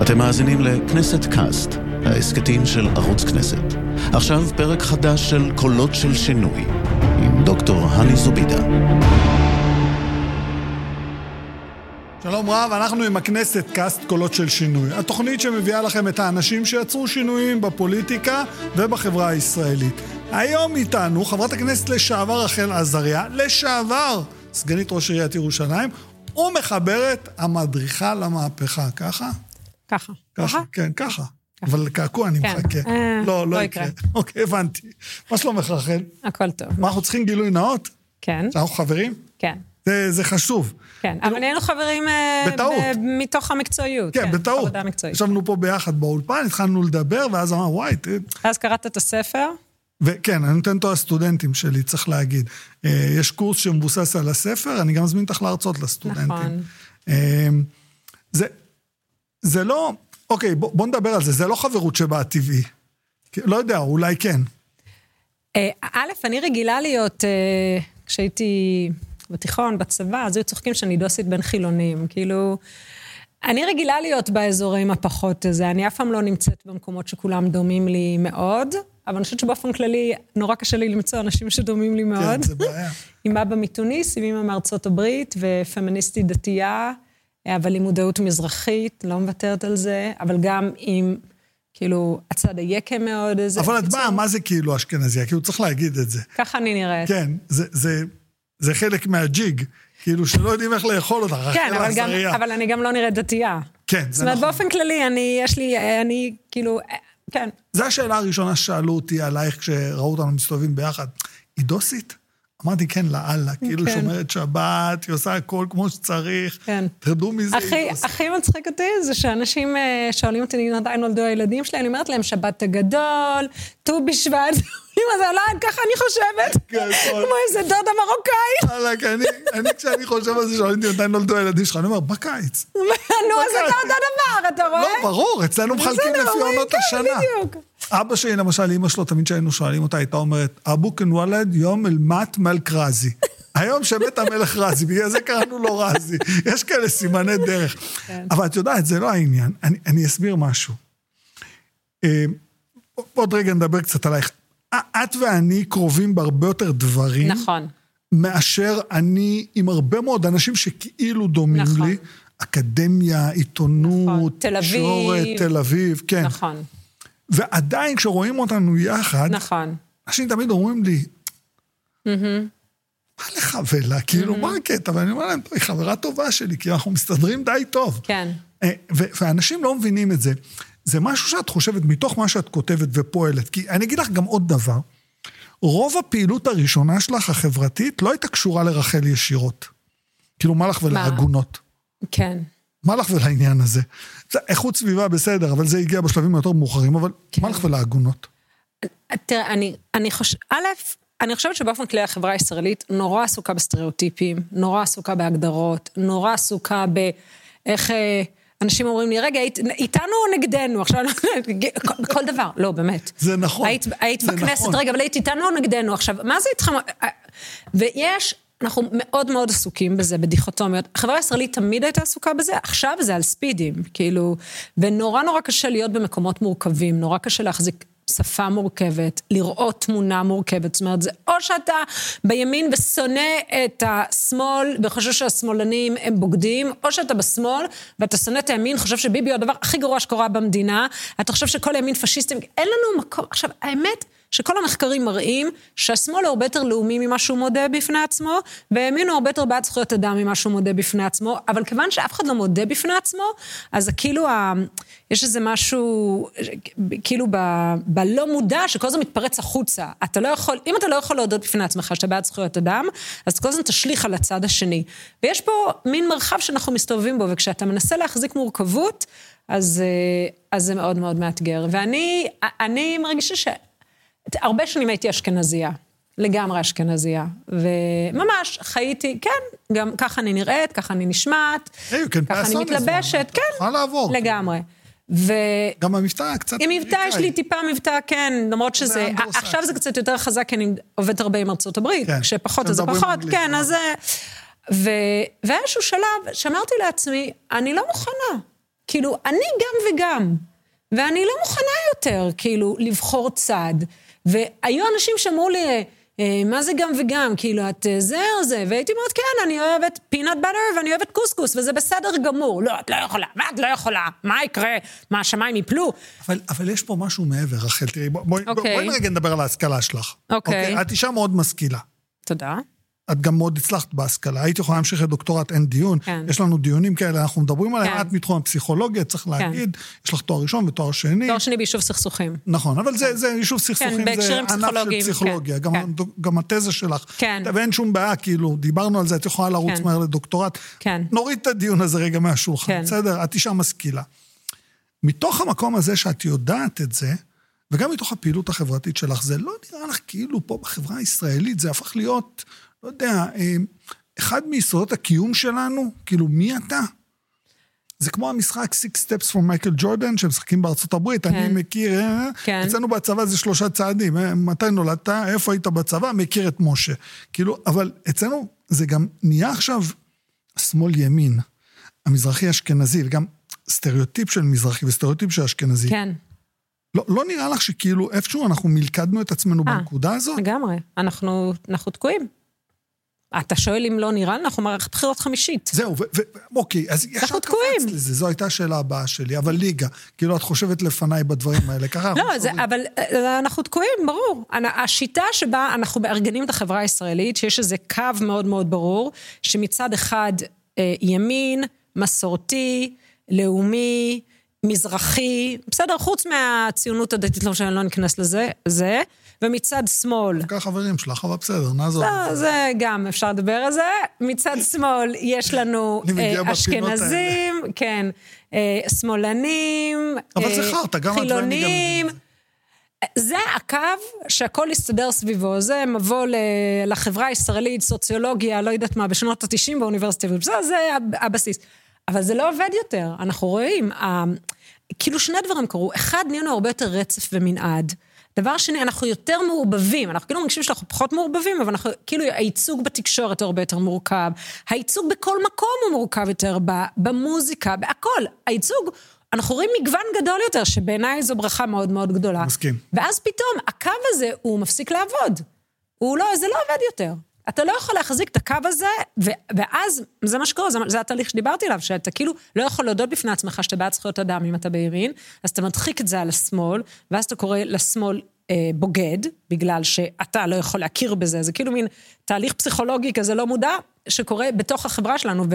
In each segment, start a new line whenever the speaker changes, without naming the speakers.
אתם מאזינים לכנסת קאסט, ההסכתים של ערוץ כנסת. עכשיו פרק חדש של קולות של שינוי, עם דוקטור הני זובידה.
שלום רב, אנחנו עם הכנסת קאסט קולות של שינוי. התוכנית שמביאה לכם את האנשים שיצרו שינויים בפוליטיקה ובחברה הישראלית. היום איתנו חברת הכנסת לשעבר רחל עזריה, לשעבר סגנית ראש עיריית ירושלים, ומחברת המדריכה למהפכה, ככה?
ככה.
ככה, כן, ככה. אבל קעקוע אני
כן.
מחכה.
אה,
לא, לא
לא
יקרה. אוקיי, הבנתי. מה שלומך רחל?
הכל טוב.
מה, אנחנו צריכים גילוי נאות?
כן,
שאנחנו חברים?
כן,
זה, זה חשוב.
כן. אבל נהיינו חברים... אה,
בטעות.
ב- מתוך המקצועיות.
כן, בטעות.
עבודה מקצועית.
ישבנו פה ביחד באולפן, התחלנו לדבר, ואז אמרנו, וואי.
אז קראת את הספר?
וכן, אני נותן אותו לסטודנטים שלי, צריך להגיד. אה, יש קורס שמבוסס על הספר, אני גם מזמין אותך להרצות לסטודנטים.
נכון.
אה, זה, זה לא, אוקיי, בוא, בוא נדבר על זה, זה לא חברות שבאה טבעי. לא יודע, אולי כן.
אה, א', אני רגילה להיות, אה, כשהייתי בתיכון, בצבא, אז היו צוחקים שאני דוסית בין חילונים. כאילו, אני רגילה להיות באזורים הפחות זה, אני אף פעם לא נמצאת במקומות שכולם דומים לי מאוד, אבל אני חושבת שבאופן כללי, נורא קשה לי למצוא אנשים שדומים לי מאוד.
כן, זה בעיה.
עם אבא מתוניס, עם אמא מארצות הברית, ופמיניסטית דתייה, אבל עם מודעות מזרחית, לא מוותרת על זה, אבל גם עם, כאילו, הצד היקה מאוד. איזה...
אבל את באה, מה זה כאילו אשכנזייה? כאילו צריך להגיד את זה.
ככה אני נראית.
כן, זה, זה, זה חלק מהג'יג. כאילו שלא יודעים איך לאכול אותך,
כן, אבל, גם. אבל אני גם לא נראית דתייה.
כן,
זאת
זה
אומרת,
נכון.
באופן כללי, אני, יש לי, אני, כאילו, כן.
זו השאלה הראשונה ששאלו אותי עלייך כשראו אותנו מסתובבים ביחד. היא דוסית? אמרתי, כן, לאללה. כאילו
כן.
שומרת שבת, היא עושה הכל כמו שצריך.
כן.
תרדו מזה.
הכי. הכי מצחיק אותי זה שאנשים אה, שואלים אותי, מתי נולדו הילדים שלי, אני אומרת להם, שבת הגדול, ט"ו בשבט, אמא זה לא, ככה אני חושבת. כמו איזה דודה מרוקאי.
וואלכ, אני, אני כשאני חושב על זה, שואלים אותי מתי נולדו הילדים שלך, אני אומר, בקיץ.
נו, אז אתה אותו דבר, אתה רואה?
לא, ברור, אצלנו מחלקים לפי עונות
כן,
השנה. אבא שלי, למשל, אימא שלו, תמיד כשהיינו שואלים אותה, הייתה אומרת, אבו כן וולד יום אל מת מלק רזי. היום שמת המלך רזי, בגלל זה קראנו לו רזי. יש כאלה סימני דרך.
כן.
אבל את יודעת, זה לא העניין. אני, אני אסביר משהו. אה, עוד רגע נדבר קצת עלייך. את ואני קרובים בהרבה יותר דברים.
נכון.
מאשר אני עם הרבה מאוד אנשים שכאילו דומים
נכון.
לי. אקדמיה, עיתונות,
נכון.
תקשורת, תל אביב, כן.
נכון,
ועדיין כשרואים אותנו יחד,
נכון.
אנשים תמיד אומרים לי, מה לך ולה? כאילו, מה הקטע? ואני אומר להם, "טוב, היא חברה טובה שלי, כי אנחנו מסתדרים די טוב.
כן.
אה, ואנשים לא מבינים את זה. זה משהו שאת חושבת מתוך מה שאת כותבת ופועלת. כי אני אגיד לך גם עוד דבר. רוב הפעילות הראשונה שלך, החברתית, לא הייתה קשורה לרחל ישירות. כאילו, מה לך ולעגונות?
כן.
מה לך ולעניין הזה? זה- איכות סביבה בסדר, אבל זה הגיע בשלבים היותר מאוחרים, אבל
כן.
מה לך ולעגונות?
תראה, אני, אני חושבת, א', אני חושבת שבאופן כללי החברה הישראלית נורא עסוקה בסטריאוטיפים, נורא עסוקה בהגדרות, נורא עסוקה באיך אה, אנשים אומרים לי, רגע, היית, איתנו או נגדנו? עכשיו, כל, כל דבר, לא, באמת.
זה נכון.
היית, היית
זה
בכנסת,
נכון.
רגע, אבל היית איתנו או נגדנו? עכשיו, מה זה איתכם? ויש... אנחנו מאוד מאוד עסוקים בזה, בדיכוטומיות. החברה הישראלית תמיד הייתה עסוקה בזה, עכשיו זה על ספידים, כאילו, ונורא נורא קשה להיות במקומות מורכבים, נורא קשה להחזיק שפה מורכבת, לראות תמונה מורכבת, זאת אומרת, זה או שאתה בימין ושונא את השמאל וחושב שהשמאלנים הם בוגדים, או שאתה בשמאל ואתה שונא את הימין, חושב שביבי הוא הדבר הכי גרוע שקורה במדינה, אתה חושב שכל הימין פשיסטים, אין לנו מקום, עכשיו, האמת... שכל המחקרים מראים שהשמאל הוא הרבה יותר לאומי ממה שהוא מודה בפני עצמו, והימין הוא הרבה יותר בעד זכויות אדם ממה שהוא מודה בפני עצמו, אבל כיוון שאף אחד לא מודה בפני עצמו, אז כאילו, ה... יש איזה משהו, כאילו ב... בלא מודע, שכל הזמן מתפרץ החוצה. אתה לא יכול, אם אתה לא יכול להודות בפני עצמך שאתה בעד זכויות אדם, אז כל הזמן תשליך על הצד השני. ויש פה מין מרחב שאנחנו מסתובבים בו, וכשאתה מנסה להחזיק מורכבות, אז, אה, אז זה מאוד מאוד מאתגר. ואני אני מרגישה ש... הרבה שנים הייתי אשכנזייה, לגמרי אשכנזייה. וממש חייתי, כן, גם ככה אני נראית, ככה אני נשמעת, ככה אני מתלבשת, כן,
יכולה לעבור.
לגמרי. ו...
גם המבטא קצת...
עם מבטא יש לי טיפה מבטא, כן, למרות שזה... עכשיו זה קצת יותר חזק, כי אני עובדת הרבה עם ארצות הברית.
כן,
כשפחות אז זה פחות, כן,
נכון.
אז זה... ו... והיה איזשהו שלב שאמרתי לעצמי, אני לא מוכנה. כאילו, אני גם וגם, ואני לא מוכנה יותר, כאילו, לבחור צד. והיו אנשים שאמרו לי, אה, מה זה גם וגם? כאילו, את אה, זה או זה? והייתי אומרת, כן, אני אוהבת פינאט באטר ואני אוהבת קוסקוס, וזה בסדר גמור. לא, את לא יכולה, ואת לא יכולה, מה יקרה? מה, השמיים יפלו?
אבל, אבל יש פה משהו מעבר, רחל, תראי, בואי בוא,
אוקיי.
בוא רגע נדבר על ההשכלה שלך.
אוקיי.
את אישה מאוד משכילה.
תודה.
את גם מאוד הצלחת בהשכלה. היית יכולה להמשיך לדוקטורט, אין דיון.
כן.
יש לנו דיונים כאלה, אנחנו מדברים עליהם,
כן.
את מתחום הפסיכולוגיה, צריך להגיד, יש לך תואר ראשון ותואר שני.
תואר שני ביישוב סכסוכים.
נכון, אבל זה, זה יישוב סכסוכים, זה
בהקשרים
ענף של
פסיכולוגיים,
פסיכולוגיה,
כן,
גם,
כן.
גם התזה שלך.
כן.
ואין שום בעיה, כאילו, דיברנו על זה, את יכולה לרוץ
כן.
מהר לדוקטורט.
כן.
נוריד את הדיון הזה רגע מהשולחן,
כן.
בסדר? את אישה משכילה. מתוך המקום הזה שאת יודעת את זה, וגם מתוך הפעילות החברתית שלך, זה לא נראה לך כאילו פה בחברה הישראלית זה הפך להיות, לא יודע, אה, אחד מיסודות הקיום שלנו, כאילו, מי אתה? זה כמו המשחק Six Steps from מייקל ג'ורדן, שמשחקים בארצות הברית, אני
כן.
מכיר, אה,
כן.
אצלנו בצבא זה שלושה צעדים, אה, מתי נולדת, איפה היית בצבא, מכיר את משה. כאילו, אבל אצלנו זה גם נהיה עכשיו שמאל-ימין, המזרחי-אשכנזי, וגם סטריאוטיפ של מזרחי וסטריאוטיפ של אשכנזי.
כן,
לא, לא נראה לך שכאילו איפשהו אנחנו מלכדנו את עצמנו
אה,
בנקודה הזאת?
לגמרי. אנחנו, אנחנו תקועים. אתה שואל אם לא נראה? אנחנו מערכת בחירות חמישית.
זהו, ו- ו- אוקיי, אז ישר. קפצת לזה, זו הייתה השאלה הבאה שלי, אבל ליגה, כאילו את חושבת לפניי בדברים האלה, ככה אנחנו
לא, זה. אבל אה, אנחנו תקועים, ברור. השיטה שבה אנחנו מארגנים את החברה הישראלית, שיש איזה קו מאוד מאוד ברור, שמצד אחד אה, ימין, מסורתי, לאומי, מזרחי, בסדר, חוץ מהציונות הדתית, לא משנה, לא ניכנס לזה, זה, ומצד שמאל,
ככה חברים שלך, אבל בסדר, נעזוב.
לא, זה גם, אפשר לדבר על זה. מצד שמאל יש לנו אה. אשכנזים, כן, אה, שמאלנים,
אבל זה
אה,
חרטא, גם הדברים
חילונים. זה הקו שהכל יסתדר סביבו, זה מבוא לחברה הישראלית, סוציולוגיה, לא יודעת מה, בשנות ה-90 באוניברסיטה, ובסדר, זה הב- הבסיס. אבל זה לא עובד יותר, אנחנו רואים, כאילו שני דברים קרו, אחד, נהיינו הרבה יותר רצף ומנעד. דבר שני, אנחנו יותר מעורבבים, אנחנו כאילו מרגישים שאנחנו פחות מעורבבים, אבל אנחנו, כאילו הייצוג בתקשורת הרבה יותר מורכב, הייצוג בכל מקום הוא מורכב יותר, במוזיקה, בהכל. הייצוג, אנחנו רואים מגוון גדול יותר, שבעיניי זו ברכה מאוד מאוד גדולה.
מסכים.
ואז פתאום הקו הזה, הוא מפסיק לעבוד. הוא לא, זה לא עובד יותר. אתה לא יכול להחזיק את הקו הזה, ו, ואז זה מה שקורה, זה, זה התהליך שדיברתי עליו, שאתה כאילו לא יכול להודות בפני עצמך שאתה בעד זכויות אדם אם אתה בימין, אז אתה מדחיק את זה על השמאל, ואז אתה קורא לשמאל אה, בוגד, בגלל שאתה לא יכול להכיר בזה, זה כאילו מין תהליך פסיכולוגי כזה לא מודע, שקורה בתוך החברה שלנו, ו,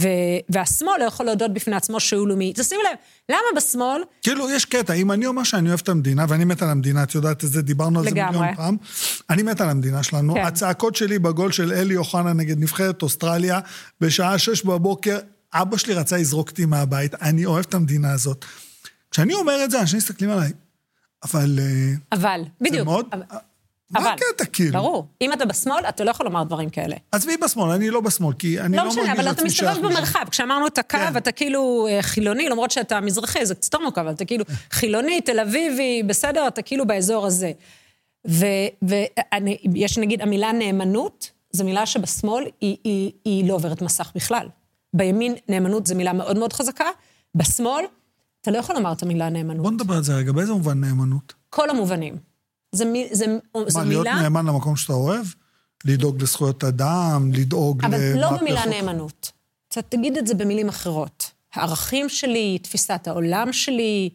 ו, והשמאל לא יכול להודות בפני עצמו שהוא לאומי. תשימו לב, למה בשמאל
כאילו, יש קטע, אם אני אומר שאני אוהב את המדינה, ואני מת על המדינה, את יודעת את זה, דיברנו על זה
לגמרי.
מיליון פעם, אני מת על המדינה שלנו.
כן.
הצעקות שלי בגול של אלי אוחנה נגד נבחרת אוסטרליה, בשעה שש בבוקר, אבא שלי רצה לזרוק אותי מהבית, אני אוהב את המדינה הזאת. כשאני אומר את זה, אנשים מסתכלים עליי, אבל... אה,
אבל, בדיוק.
מאוד...
אבל,
מה
אבל,
הקטע, כאילו?
ברור. אם אתה בשמאל, אתה לא יכול לומר דברים כאלה.
עזבי בשמאל, אני לא בשמאל, כי אני
לא
לא
משנה, אבל אתה מסתובב. במרחב. כשאמרנו את הקו,
כן.
אתה כאילו אה, חילוני, למרות שאתה מזרחי, זה קצת מורכב, אבל אתה כאילו חילוני, תל אביבי, בסדר, אתה כאילו באזור הזה. ויש נגיד, המילה נאמנות, זו מילה שבשמאל היא, היא, היא לא עוברת מסך בכלל. בימין נאמנות זו מילה מאוד מאוד חזקה, בשמאל אתה לא יכול לומר את המילה נאמנות.
בוא נדבר על זה רגע, באיזה מובן נאמנות?
כל המובנים. זה, מי- זה, זו
מה, להיות
מילה...
נאמן למקום שאתה אוהב? לדאוג לזכויות אדם, לדאוג
אבל לא
למהפכות?
במילה נאמנות. אתה תגיד את זה במילים אחרות. הערכים שלי, תפיסת העולם שלי,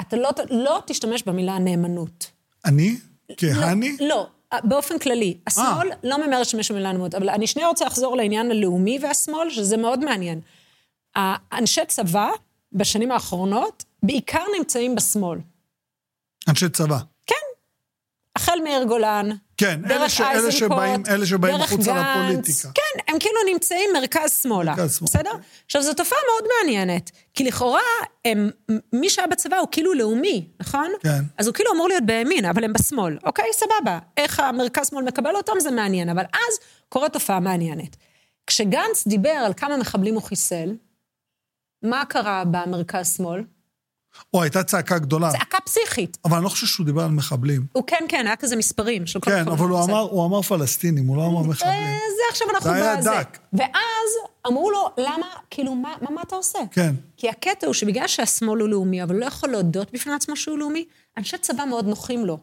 אתה לא, לא תשתמש במילה נאמנות.
אני? כהני?
לא, לא, באופן כללי. השמאל לא ממהר להשתמש במילה נאמנות, אבל אני שנייה רוצה לחזור לעניין הלאומי והשמאל, שזה מאוד מעניין. האנשי צבא, בשנים האחרונות, בעיקר נמצאים בשמאל.
אנשי צבא.
כן. החל מאיר גולן,
כן, אלה
דרך
ש- אלה
איזנקוט,
שבאים- אלה שבאים
דרך גנץ.
לפוליטיקה.
כן, הם כאילו נמצאים מרכז-שמאלה.
מרכז-שמאלה,
בסדר?
אוקיי.
עכשיו, זו תופעה מאוד מעניינת, כי לכאורה, הם, מי שהיה בצבא הוא כאילו לאומי, נכון?
כן.
אז הוא כאילו אמור להיות בימין, אבל הם בשמאל. אוקיי, סבבה. איך המרכז-שמאל מקבל אותם זה מעניין, אבל אז קורית תופעה מעניינת. כשגנץ דיבר על כמה מחבלים הוא חיסל, מה קרה במרכז-שמאל?
או, הייתה צעקה גדולה.
צעקה פסיכית.
אבל אני לא חושב שהוא דיבר על מחבלים.
הוא כן, כן, היה כזה מספרים של
כן, אבל הוא. אמר, הוא אמר פלסטינים, הוא לא אמר מחבלים.
אה, זה עכשיו אנחנו
זה היה
בזה.
דק.
ואז אמרו לו, למה, כאילו, מה, מה, מה אתה עושה?
כן.
כי הקטע הוא שבגלל שהשמאל הוא לאומי, אבל לא יכול להודות בפני עצמו שהוא לאומי, אנשי צבא מאוד נוחים לו.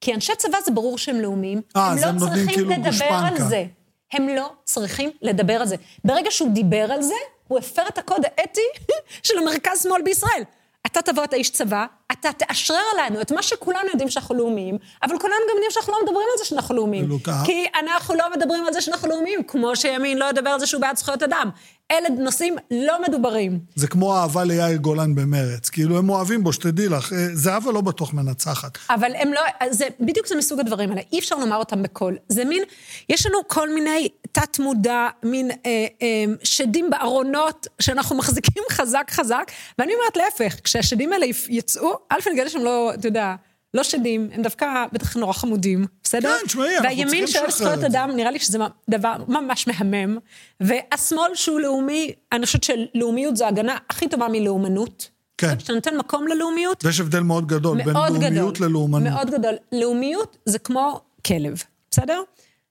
כי אנשי צבא זה ברור שהם לאומיים,
אה,
הם לא צריכים
כאילו
לדבר
גושפנקה.
על זה. הם לא צריכים לדבר על זה. ברגע שהוא דיבר על זה, הוא הפר את הקוד האתי של המרכז-שמאל בישראל. אתה תבוא, אתה איש צבא, אתה תאשרר לנו את מה שכולנו יודעים שאנחנו לאומיים, אבל כולנו גם יודעים שאנחנו לא מדברים על זה שאנחנו לאומיים. כי אנחנו לא מדברים על זה שאנחנו לאומיים, כמו שימין לא ידבר על זה שהוא בעד זכויות אדם. אלה נושאים לא מדוברים.
זה כמו אהבה ליאיר גולן במרץ. כאילו, הם אוהבים בו, שתדעי לך. אה, זהבה לא בטוח מנצחת.
אבל הם לא, זה בדיוק זה מסוג הדברים האלה, אי אפשר לומר אותם בקול. זה מין, יש לנו כל מיני תת-מודע, מין אה, אה, שדים בארונות, שאנחנו מחזיקים חזק חזק, ואני אומרת להפך, כשהשדים האלה יצאו, א', אני אגלה שהם לא, אתה יודע, לא שדים, הם דווקא בטח נורא חמודים, בסדר?
כן, תשמעי, אנחנו
והימין
צריכים
שאוהב
לשחרר
זכויות
את זה.
אדם, נראה לי שזה דבר ממש מהמם. והשמאל שהוא לאומי, אני חושבת שלאומיות זו ההגנה הכי טובה מלאומנות.
כן.
כשאתה נותן מקום ללאומיות,
ויש הבדל מאוד גדול בין
מאוד
לאומיות
גדול.
ללאומנות.
מאוד גדול. לאומיות זה כמו כלב, בסדר?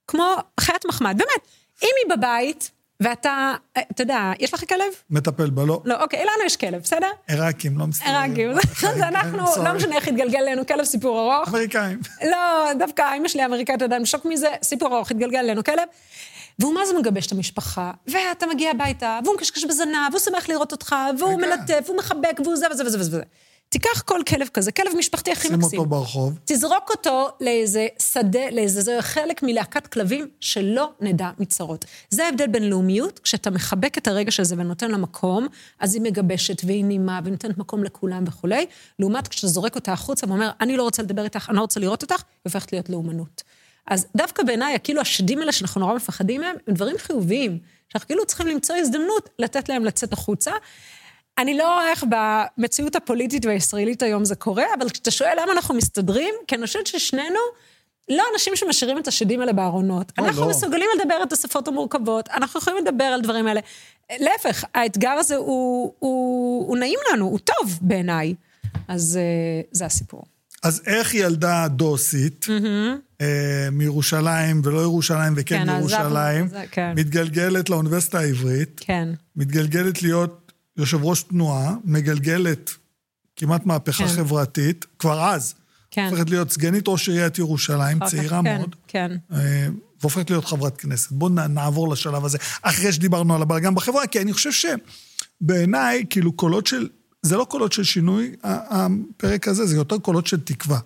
כמו חיית מחמד. באמת, אם היא בבית, ואתה, אה, אתה יודע, יש לך כלב?
מטפל בה, לא.
לא, אוקיי, לנו יש כלב, בסדר?
עיראקים, לא מסתדרים.
עיראקים. אז אנחנו. לא משנה איך התגלגל אלינו, כלב סיפור ארוך.
אמריקאים.
לא, דווקא אמא שלי האמריקאית עדיין בשוק מזה, סיפור ארוך, התגלגל אלינו כלב. והוא מה זה מגבש את המשפחה, ואתה מגיע הביתה, והוא מקשקש בזנב, והוא שמח לראות אותך, והוא. מלטף, והוא מחבק, והוא זה וזה וזה וזה. תיקח כל כלב כזה, כלב משפחתי הכי
שים
מקסים.
אותו ברחוב.
תזרוק אותו לאיזה שדה, לאיזה זה חלק מלהקת כלבים, שלא נדע מצרות. זה ההבדל בין לאומיות, כשאתה מחבק את הרגש הזה ונותן לה מקום, אז היא מגבשת והיא נימה והיא נותנת מקום לכולם וכולי, לעומת כשאתה זורק אותה החוצה ואומר, אני לא רוצה לדבר איתך, אני לא רוצה לראות אותך, היא הופכת להיות לאומנות. אז דווקא בעיניי, כאילו השדים האלה שאנחנו נורא מפחדים מהם, הם דברים חיוביים, שאנחנו כאילו צריכים למצוא הזדמנות לתת להם לצאת החוצה. אני לא רואה איך במציאות הפוליטית והישראלית היום זה קורה, אבל כשאתה שואל למה אנחנו מסתדרים, כי אני חושבת ששנינו לא אנשים שמשאירים את השדים האלה בארונות.
לא,
אנחנו
לא.
מסוגלים לדבר את השפות המורכבות, אנחנו יכולים לדבר על דברים האלה. להפך, האתגר הזה הוא, הוא, הוא נעים לנו, הוא טוב בעיניי. אז אה, זה הסיפור.
אז איך ילדה דוסית, אה, מירושלים ולא ירושלים וכן
כן, אז זה-
ירושלים,
זה- כן.
מתגלגלת לאוניברסיטה העברית,
כן,
מתגלגלת להיות יושב ראש תנועה, מגלגלת כמעט מהפכה
כן.
חברתית, כבר אז,
כן.
הופכת להיות סגנית ראש עיריית ירושלים, צעירה
כן,
מאוד,
כן.
אה, והופכת להיות חברת כנסת. בואו נעבור לשלב הזה, אחרי שדיברנו על הבלגן בחברה, כי אני חושב שבעיניי, כאילו, קולות של... זה לא קולות של שינוי, הפרק הזה, זה יותר קולות של תקווה.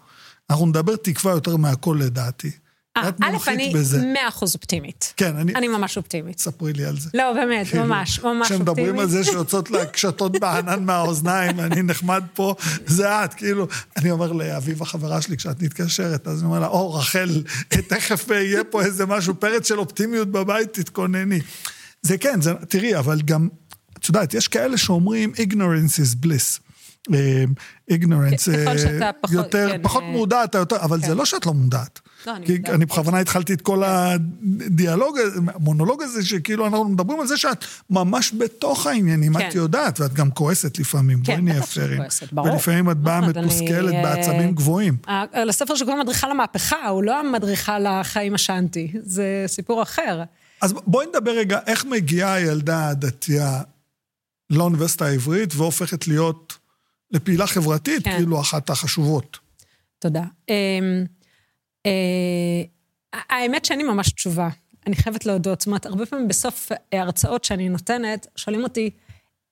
אנחנו נדבר תקווה יותר מהכל לדעתי.
אה,
את
א',
מומחית
אני
בזה.
מאה אחוז אופטימית.
כן, אני...
אני ממש אופטימית.
ספרי לי על זה.
לא, באמת,
כאילו,
ממש, ממש אופטימית.
כשמדברים על זה שיוצאות לה קשתות בענן מהאוזניים, אני נחמד פה, זה את, כאילו, אני אומר לאביב החברה שלי, כשאת מתקשרת, אז אני אומר לה, או, רחל, תכף יהיה פה איזה משהו, פרץ של אופטימיות בבית, תתכונני. זה כן, זה, תראי, אבל גם, את יודעת, יש כאלה שאומרים, ignorance is bliss. איגנורנס,
ככל שאתה פחות-
יותר,
כן,
פחות
אה,
מודע, אתה יותר, אבל זה לא שאת לא מודעת.
לא, אני
כי
מודעת.
אני בכוונה התחלתי את כל הדיאלוג, המונולוג הזה, שכאילו אנחנו מדברים על זה שאת ממש בתוך העניינים,
כן.
את יודעת, ואת גם כועסת לפעמים, בואי
כן,
נהיה פיירים. ולפעמים את באה
אומרת,
מתוסכלת
אה,
בעצבים גבוהים.
לספר שקוראים מדריכה למהפכה, הוא לא המדריכה לחיים השנטי, זה סיפור אחר.
אז בואי נדבר רגע, איך מגיעה הילדה הדתייה לאוניברסיטה העברית והופכת להיות לפעילה חברתית,
כן.
כאילו אחת החשובות.
תודה. אמ, אה, האמת שאני ממש תשובה, אני חייבת להודות. זאת אומרת, הרבה פעמים בסוף ההרצאות שאני נותנת, שואלים אותי,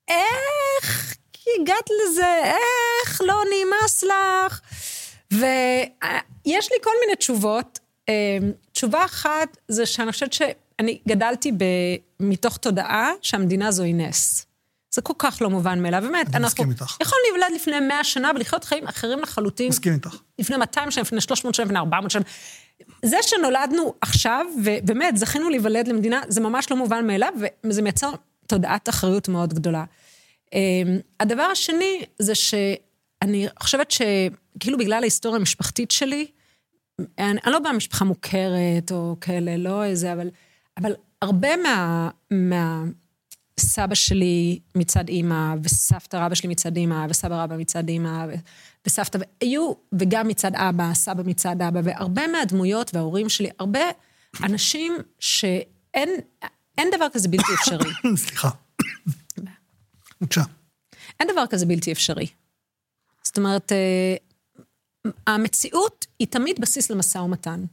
איך הגעת לזה? איך לא נמאס לך? ויש לי כל מיני תשובות. אמ, תשובה אחת זה שאני חושבת שאני גדלתי ב... מתוך תודעה שהמדינה הזו היא נס. זה כל כך לא מובן מאליו, באמת.
אני מסכים איתך.
יכולנו להיוולד לפני 100 שנה ולחיות חיים אחרים לחלוטין.
מסכים איתך.
לפני 200 שנה, לפני 300 שנה, לפני 400 שנה. זה שנולדנו עכשיו, ובאמת, זכינו להיוולד למדינה, זה ממש לא מובן מאליו, וזה מייצר תודעת אחריות מאוד גדולה. אמ, הדבר השני זה שאני חושבת שכאילו בגלל ההיסטוריה המשפחתית שלי, אני, אני לא באה ממשפחה מוכרת או כאלה, לא איזה, אבל, אבל הרבה מה, מה... סבא שלי מצד אימא, וסבתא רבא שלי מצד אימא, וסבא רבא מצד אימא, ו- וסבתא, היו, וגם מצד אבא, סבא מצד אבא, והרבה מהדמויות וההורים שלי, הרבה אנשים שאין... אין אין דבר כזה בלתי אפשרי.
סליחה. בבקשה.
אין דבר כזה בלתי אפשרי. זאת אומרת, אה, המציאות היא תמיד בסיס למשא ומתן.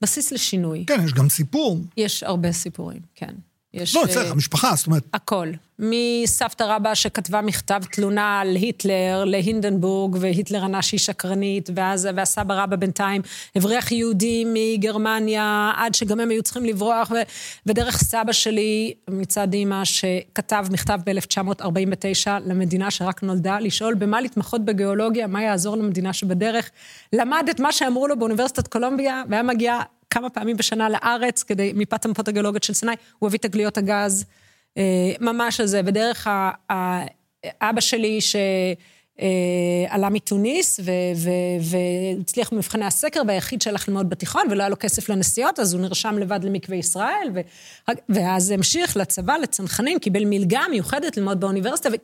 בסיס לשינוי.
כן, יש גם סיפור.
יש הרבה סיפורים, כן. יש...
לא,
אה,
אצלך, המשפחה, זאת אומרת,
הכל. מסבתא רבא שכתבה מכתב תלונה על היטלר להינדנבורג, והיטלר ענה שהיא שקרנית, ואז, והסבא רבא בינתיים הבריח יהודים מגרמניה, עד שגם הם היו צריכים לברוח, ו, ודרך סבא שלי, מצד אימא, שכתב מכתב ב-1949 למדינה שרק נולדה, לשאול במה להתמחות בגיאולוגיה, מה יעזור למדינה שבדרך. למד את מה שאמרו לו באוניברסיטת קולומביה, והיה מגיע כמה פעמים בשנה לארץ, כדי, מפאת המפות הגיאולוגיות של סיני, הוא הביא תגליות הגז, אה, ממש על זה, ודרך ה, ה, אבא שלי, שעלה מתוניס, והצליח במבחני הסקר, והיחיד שהלך ללמוד בתיכון, ולא היה לו כסף לנסיעות, אז הוא נרשם לבד למקווה ישראל, ו, ואז המשיך לצבא, לצנחנים, קיבל מלגה מיוחדת ללמוד באוניברסיטה, ו...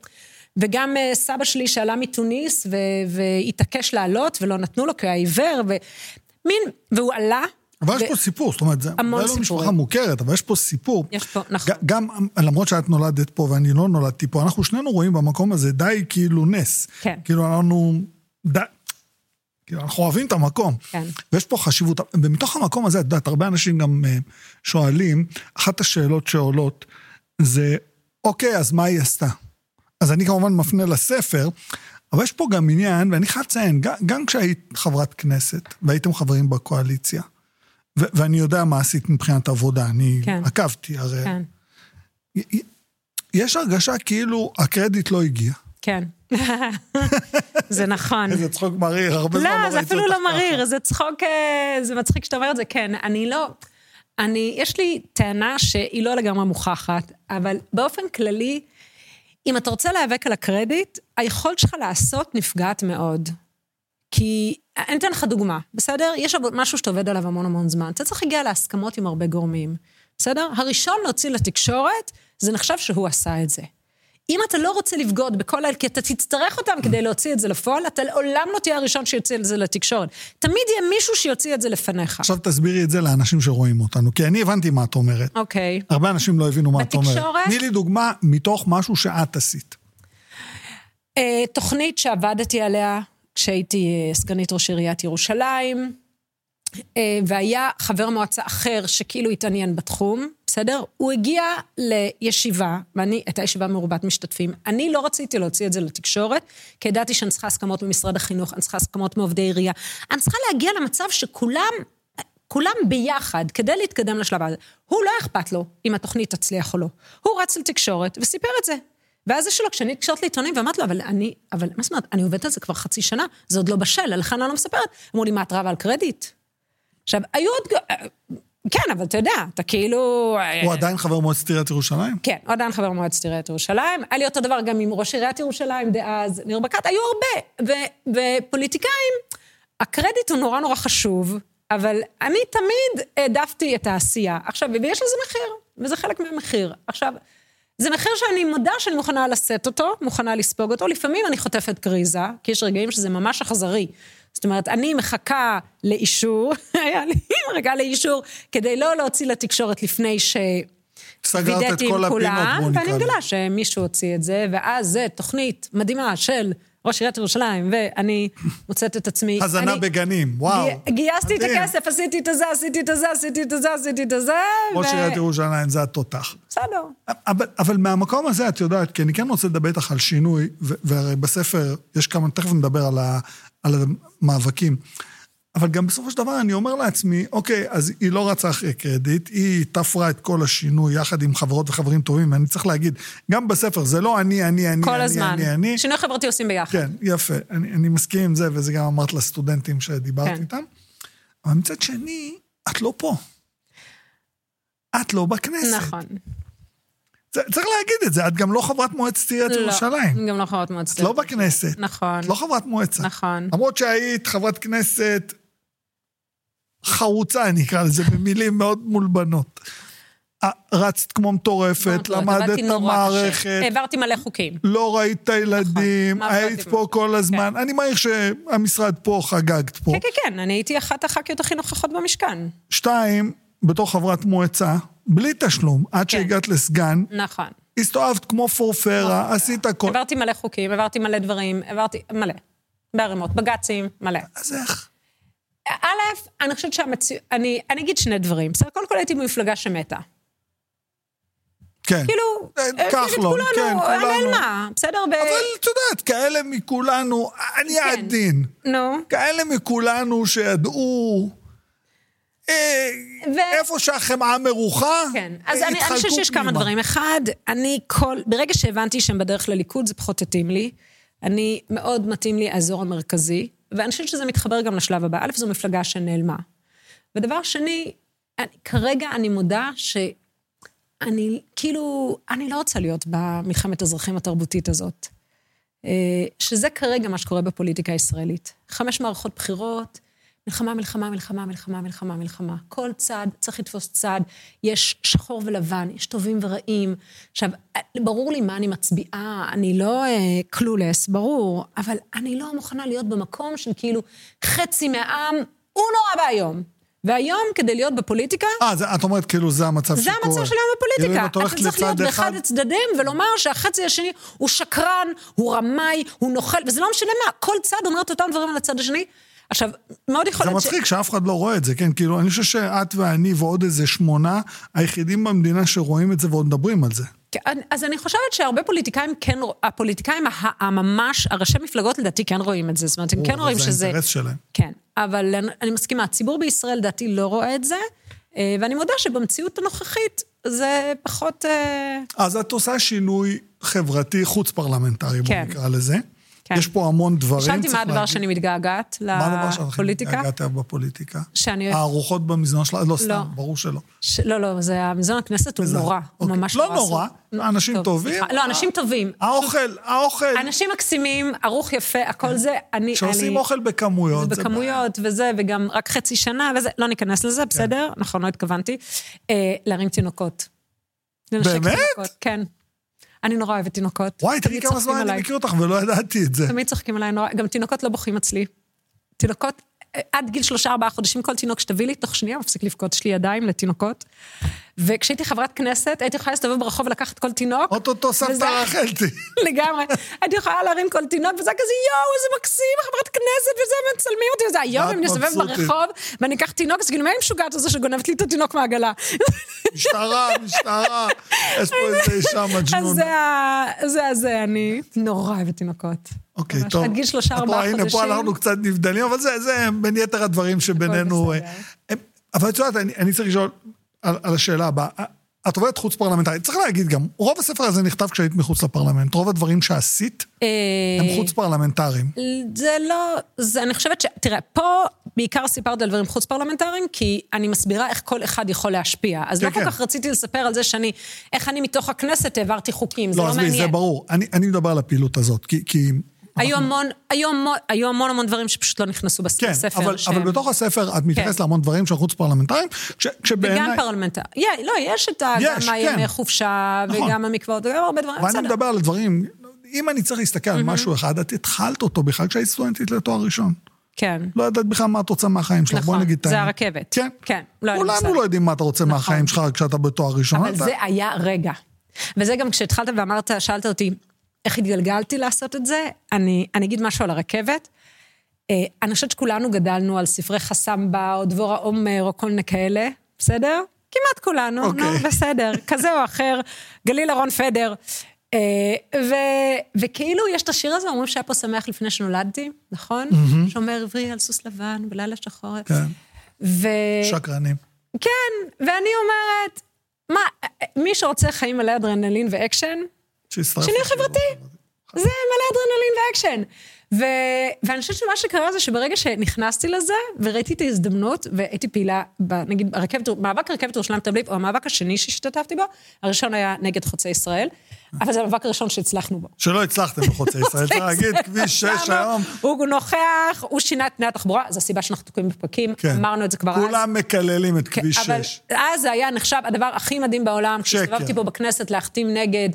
וגם אה, סבא שלי שעלה מתוניס והתעקש לעלות ולא נתנו לו כי הוא היה עיוור, ומין, והוא עלה
אבל יש פה סיפור, זאת אומרת, זה
המון
לא
סיפורים.
משפחה מוכרת, אבל יש פה סיפור.
יש פה, נכון.
גם, למרות שאת נולדת פה ואני לא נולדתי פה, אנחנו שנינו רואים במקום הזה די כאילו נס.
כן.
כאילו אנחנו, די, כאילו אנחנו אוהבים את המקום.
כן.
ויש פה חשיבות, ומתוך המקום הזה, את יודעת, הרבה אנשים גם אה, שואלים, אחת השאלות שעולות זה, אוקיי, אז מה היא עשתה? אז אני כמובן מפנה לספר, אבל יש פה גם עניין, ואני חייב לציין, גם, גם כשהיית חברת כנסת, והייתם חברים בקואליציה, ו- ואני יודע מה עשית מבחינת עבודה, אני
כן.
עקבתי, הרי...
כן,
יש הרגשה כאילו הקרדיט לא הגיע.
כן. זה נכון.
איזה צחוק מריר, הרבה זמן לא
לא,
ראיתי
זה
אותך
אפילו לא. מריר, זה צחוק, אה, זה מצחיק שאתה אומר את זה, כן. אני לא... אני, יש לי טענה שהיא לא לגמרי מוכחת, אבל באופן כללי, אם אתה רוצה להיאבק על הקרדיט, היכולת שלך לעשות נפגעת מאוד. כי, אני אתן לך דוגמה, בסדר? יש משהו שאתה עובד עליו המון המון זמן. אתה צריך להגיע להסכמות עם הרבה גורמים, בסדר? הראשון להוציא לתקשורת, זה נחשב שהוא עשה את זה. אם אתה לא רוצה לבגוד בכל האלה, כי אתה תצטרך אותם כדי להוציא את זה לפועל, אתה לעולם לא תהיה הראשון שיוציא את זה לתקשורת. תמיד יהיה מישהו שיוציא את זה לפניך.
עכשיו תסבירי את זה לאנשים שרואים אותנו, כי אני הבנתי מה את אומרת.
אוקיי.
הרבה אנשים לא הבינו מה את אומרת.
בתקשורת?
תני לי דוגמה מתוך משהו שאת עשית.
אה, תוכנית שעבדתי עליה כשהייתי אה, סגנית ראש עיריית ירושלים, אה, והיה חבר מועצה אחר שכאילו התעניין בתחום, בסדר? הוא הגיע לישיבה, ואני, הייתה ישיבה מרובת משתתפים. אני לא רציתי להוציא את זה לתקשורת, כי ידעתי שאני צריכה הסכמות ממשרד החינוך, אני צריכה הסכמות מעובדי עירייה. אני צריכה להגיע למצב שכולם, כולם ביחד, כדי להתקדם לשלב הזה. הוא לא אכפת לו אם התוכנית תצליח או לא. הוא רץ לתקשורת וסיפר את זה. ואז זה שלו, כשאני התקשרתי לעיתונים ואמרתי לו, אבל אני, אבל מה זאת אומרת, אני עובדת על זה כבר חצי שנה, זה עוד לא בשל, לכן אני לא מספרת. אמרו לי, מה, את רבה על קרדיט? עכשיו, היו עוד... ג- כן, אבל אתה יודע, אתה כאילו...
הוא עדיין חבר מועצת עיריית ירושלים?
כן, הוא עדיין חבר מועצת עיריית ירושלים. היה לי אותו דבר גם עם ראש עיריית ירושלים דאז, ניר ברקת, היו הרבה. ו- ופוליטיקאים, הקרדיט הוא נורא נורא חשוב, אבל אני תמיד העדפתי את העשייה. עכשיו, ויש לזה מחיר, וזה חלק מהמחיר. עכשיו, זה מחיר שאני מודה שאני מוכנה לשאת אותו, מוכנה לספוג אותו. לפעמים אני חוטפת קריזה, כי יש רגעים שזה ממש אכזרי. זאת אומרת, אני מחכה לאישור, היה לי מחכה לאישור, כדי לא להוציא לתקשורת לפני ש...
סגרת את כל הפינות, בוא נקרא
ואני. מגלה שמישהו הוציא את זה, ואז זה תוכנית מדהימה של ראש עיריית ירושלים, ואני מוצאת את עצמי...
הזנה
אני
בגנים, וואו.
גי- גייסתי את. הכסף, עשיתי את הזה, עשיתי את הזה, עשיתי את הזה, עשיתי את הזה,
ראש
ו-
עיריית ירושלים זה התותח.
בסדר.
אבל, אבל מהמקום הזה, את יודעת, כי אני כן רוצה לדבר איתך על שינוי, והרי בספר יש כמה, תכף נדבר על, ה, על המאבקים. אבל גם בסופו של דבר אני אומר לעצמי, אוקיי, אז היא לא רצה אחרי קרדיט, היא תפרה את כל השינוי יחד עם חברות וחברים טובים, ואני צריך להגיד, גם בספר זה לא אני, אני, אני,
כל
אני,
הזמן.
אני, אני.
שינוי חברתי עושים ביחד.
כן, יפה. אני, אני מסכים עם זה, וזה גם אמרת לסטודנטים שדיברת
כן.
איתם. אבל מצד שני, את לא פה. את לא בכנסת.
נכון.
צריך להגיד את זה, את גם לא חברת מועצת עיריית
לא,
ירושלים.
אני גם לא חברת מועצת.
את לא בכנסת.
נכון.
את לא חברת מועצה.
נכון.
למרות שהיית חברת כנסת חרוצה, אני אקרא לזה, במילים מאוד מולבנות. אה, רצת כמו מטורפת, למדת את. המערכת,
העברתי מלא חוקים.
לא ראית את הילדים,
נכון,
היית פה. כל הזמן. אני מעריך שהמשרד פה, חגגת פה.
כן, כן, כן, אני הייתי אחת הח"כיות הכי נוכחות במשכן.
שתיים, בתור חברת מועצה, בלי תשלום, עד
כן.
שהגעת לסגן,
נכון.
הסתובבת כמו פורפרה, עשית הכל.
העברתי מלא חוקים, העברתי מלא דברים, העברתי מלא. בערימות, בג"צים, מלא.
אז איך?
א', אני חושבת שהמציאות, אני, אני אגיד שני דברים. בסדר, קודם כל הייתי במפלגה שמתה.
כן.
כאילו,
אה,
אה,
כחלון,
כולנו,
כן, כולנו.
נעלמה, בסדר? ב...
אבל את יודעת, כאלה מכולנו, אני
כן.
עדין,
נו.
כאלה מכולנו שידעו אה,
ו-
איפה שהחמאה מרוחה,
כן, אז
אה,
אני, אני חושבת שיש כמה. דברים. אחד, אני כל, ברגע שהבנתי שהם בדרך לליכוד, זה פחות התאים לי. אני, מאוד מתאים לי האזור המרכזי, ואני חושבת שזה מתחבר גם לשלב הבא. א', זו מפלגה שנעלמה. ודבר שני, אני, כרגע אני מודה שאני, כאילו, אני לא רוצה להיות במלחמת אזרחים התרבותית הזאת. אה, שזה כרגע מה שקורה בפוליטיקה הישראלית. חמש מערכות בחירות, מלחמה, מלחמה, מלחמה, מלחמה, מלחמה, מלחמה. כל צד צריך לתפוס צד, יש שחור ולבן, יש טובים ורעים. עכשיו, ברור לי מה אני מצביעה, אני לא קלולס, ברור, אבל אני לא מוכנה להיות במקום של כאילו חצי מהעם, הוא נורא ואיום. והיום, כדי להיות בפוליטיקה,
אה, זה- את אומרת כאילו זה המצב
זה
שקורה.
המצב של היום בפוליטיקה. אתה צריך להיות באחד הצדדים ולומר שהחצי השני הוא שקרן, הוא רמאי, הוא נוכל, וזה לא משנה מה, כל צד אומר את אותם דברים על הצד השני. עכשיו, מאוד יכול
זה
להיות ש...
מצחיק שאף אחד לא רואה את זה, כן? כאילו, אני חושב שאת ואני ועוד איזה שמונה, היחידים במדינה שרואים את זה ועוד מדברים על זה.
כן, אז אני חושבת שהרבה פוליטיקאים כן, הפוליטיקאים הממש, הראשי מפלגות לדעתי כן רואים את זה, זאת אומרת, הם כן רואים
זה
שזה...
האינטרס שלהם.
כן, אבל אני, אני מסכימה, הציבור בישראל לדעתי לא רואה את זה, אה, ואני מודה שבמציאות הנוכחית זה פחות... אה,
אז את עושה שינוי חברתי חוץ-פרלמנטרי, בוא
כן.
נקרא לזה.
כן.
יש פה המון דברים,
שאלתי מה הדבר
להגיד.
שאני מתגעגעת
מה הדבר שלך
לפוליטיקה?
הגעת בפוליטיקה?
שאני...
הארוחות במזנון שלה? לא, סתם,
לא.
ברור שלא.
ש... לא, לא, זה המזון הכנסת הוא
זה-
נורא, הוא
אוקיי.
ממש
לא
נורא.
נורא,
אסור.
אנשים
טוב,
טובים.
לא, אנשים טובים.
האוכל, האוכל,
אנשים מקסימים, ערוך יפה, הכל זה, אני...
כשעושים
אני-
אוכל בכמויות,
זה
זה
בכמויות וזה, וגם רק חצי שנה וזה, לא ניכנס
כן.
לזה, בסדר? נכון, לא התכוונתי. אה, להרים תינוקות.
באמת?
כן. אני נורא אוהבת תינוקות.
וואי, תראי
תמיד
כמה זמן אני. מכיר אותך ולא ידעתי את זה.
תמיד צוחקים עליי נורא, גם תינוקות לא בוכים אצלי. תינוקות, אה, עד גיל שלושה, ארבעה חודשים, כל תינוק שתביא לי, תוך שנייה מפסיק לבכות, יש לי ידיים לתינוקות. וכשהייתי חברת כנסת, הייתי יכולה להסתובב ברחוב ולקחת כל תינוק.
אוטוטו סבתא רחלתי.
לגמרי. הייתי יכולה להרים כל תינוק, וזה היה כזה, יואו, איזה מקסים, חברת כנסת, וזה, מצלמים אותי, וזה היום, אם נסתובב
מבסוטית.
ברחוב, ואני אקח תינוק, אז כאילו, מה היא משוגעת הזו שגונבת לי את התינוק מהעגלה?
משטרה, משטרה. יש פה איזה אישה
אז
מג'נונה.
זה ה... זה זה, אני נורא אוהבת תינוקות.
אוקיי,
ממש,
טוב.
עד גיל שלושה, ארבעה
רואה, הנה, פה
חודשים.
אנחנו קצת נבדלים, אבל זה, זה בין יתר הדברים שבינינו... אה, אבל את יודעת, אני, אני צריך לשאול על, על השאלה הבאה. את עובדת חוץ פרלמנטרית, צריך להגיד גם, רוב הספר הזה נכתב כשהיית מחוץ לפרלמנט. רוב הדברים שעשית
אה,
הם חוץ פרלמנטריים.
זה לא, זה, אני חושבת ש... תראה, פה בעיקר סיפרתי על דברים חוץ פרלמנטריים, כי אני מסבירה איך כל אחד יכול להשפיע. אז
כן,
לא כל
כן.
כך רציתי לספר על זה שאני, איך אני מתוך הכנסת העברתי חוקים, זה
לא,
לא
עזבי, זה
מעניין.
ברור. אני, אני מדבר על הפעילות הזאת, כי... כי
היו המון, היו המון, היו המון המון דברים שפשוט לא נכנסו בס-
כן,
בספר.
אבל,
שהם-
אבל בתוך הספר את מתייחסת
כן.
להמון דברים שהם חוץ פרלמנטריים, כש- כשבעיניי...
וגם פרלמנטר. Yeah, לא, יש את ה...
יש,
גם הימי
כן.
חופשה,
נכון.
וגם המקוואות, וגם הרבה דברים,
ואני. מדבר על דברים, אם אני צריך להסתכל על משהו אחד, את התחלת אותו בכלל כשהיית סטודנטית לתואר ראשון.
כן.
לא ידעת בכלל מה את רוצה מהחיים שלך, בוא
נכון,
נגיד את
זה
האמת.
הרכבת.
כן.
כן, לא מושג.
כולנו לא יודעים מה אתה רוצה מהחיים שלך כשאתה בתואר ראשון.
אבל
אתה-
זה היה רגע. וזה גם כשהתחלת ואמרת, שאלת אותי, איך התגלגלתי לעשות את זה? אני, אני אגיד משהו על הרכבת. אה, אני חושבת שכולנו גדלנו על ספרי חסמבה, או דבורה עומר, או כל מיני כאלה, בסדר? כמעט כולנו,
אוקיי.
נו, בסדר, כזה או אחר, גליל אהרון פדר. אה, ו- וכאילו יש את השיר הזה, אומרים שהיה פה שמח לפני שנולדתי, נכון? שומר עברי על סוס לבן, בלילה שחור.
כן,
ו...
שקרנים.
כן, ואני אומרת, מה, מי שרוצה חיים מלא אדרנלין ואקשן. שינוי חברתי. זה מלא אדרנלין ואקשן. ו... ואני חושבת שמה שקרה זה שברגע שנכנסתי לזה, וראיתי את ההזדמנות, והייתי פעילה, ב, נגיד, הרכבת, מאבק רכבת ירושלים תל אביב, או המאבק השני שהשתתפתי בו, הראשון היה נגד חוצה ישראל, אבל זה המאבק הראשון שהצלחנו בו.
שלא הצלחתם בחוצה ישראל, צריך להגיד, כביש 6
למה?
היום,
הוא נוכח, הוא שינה את פני התחבורה, זו הסיבה שאנחנו תקועים בפקקים,
כן.
אמרנו את זה כבר אז.
כולם מקללים את
כן,
כביש
אבל
6.
אז זה היה נחשב הדבר הכי מדהים בעולם. כשהסתובבתי פה בכנסת להחתים נגד,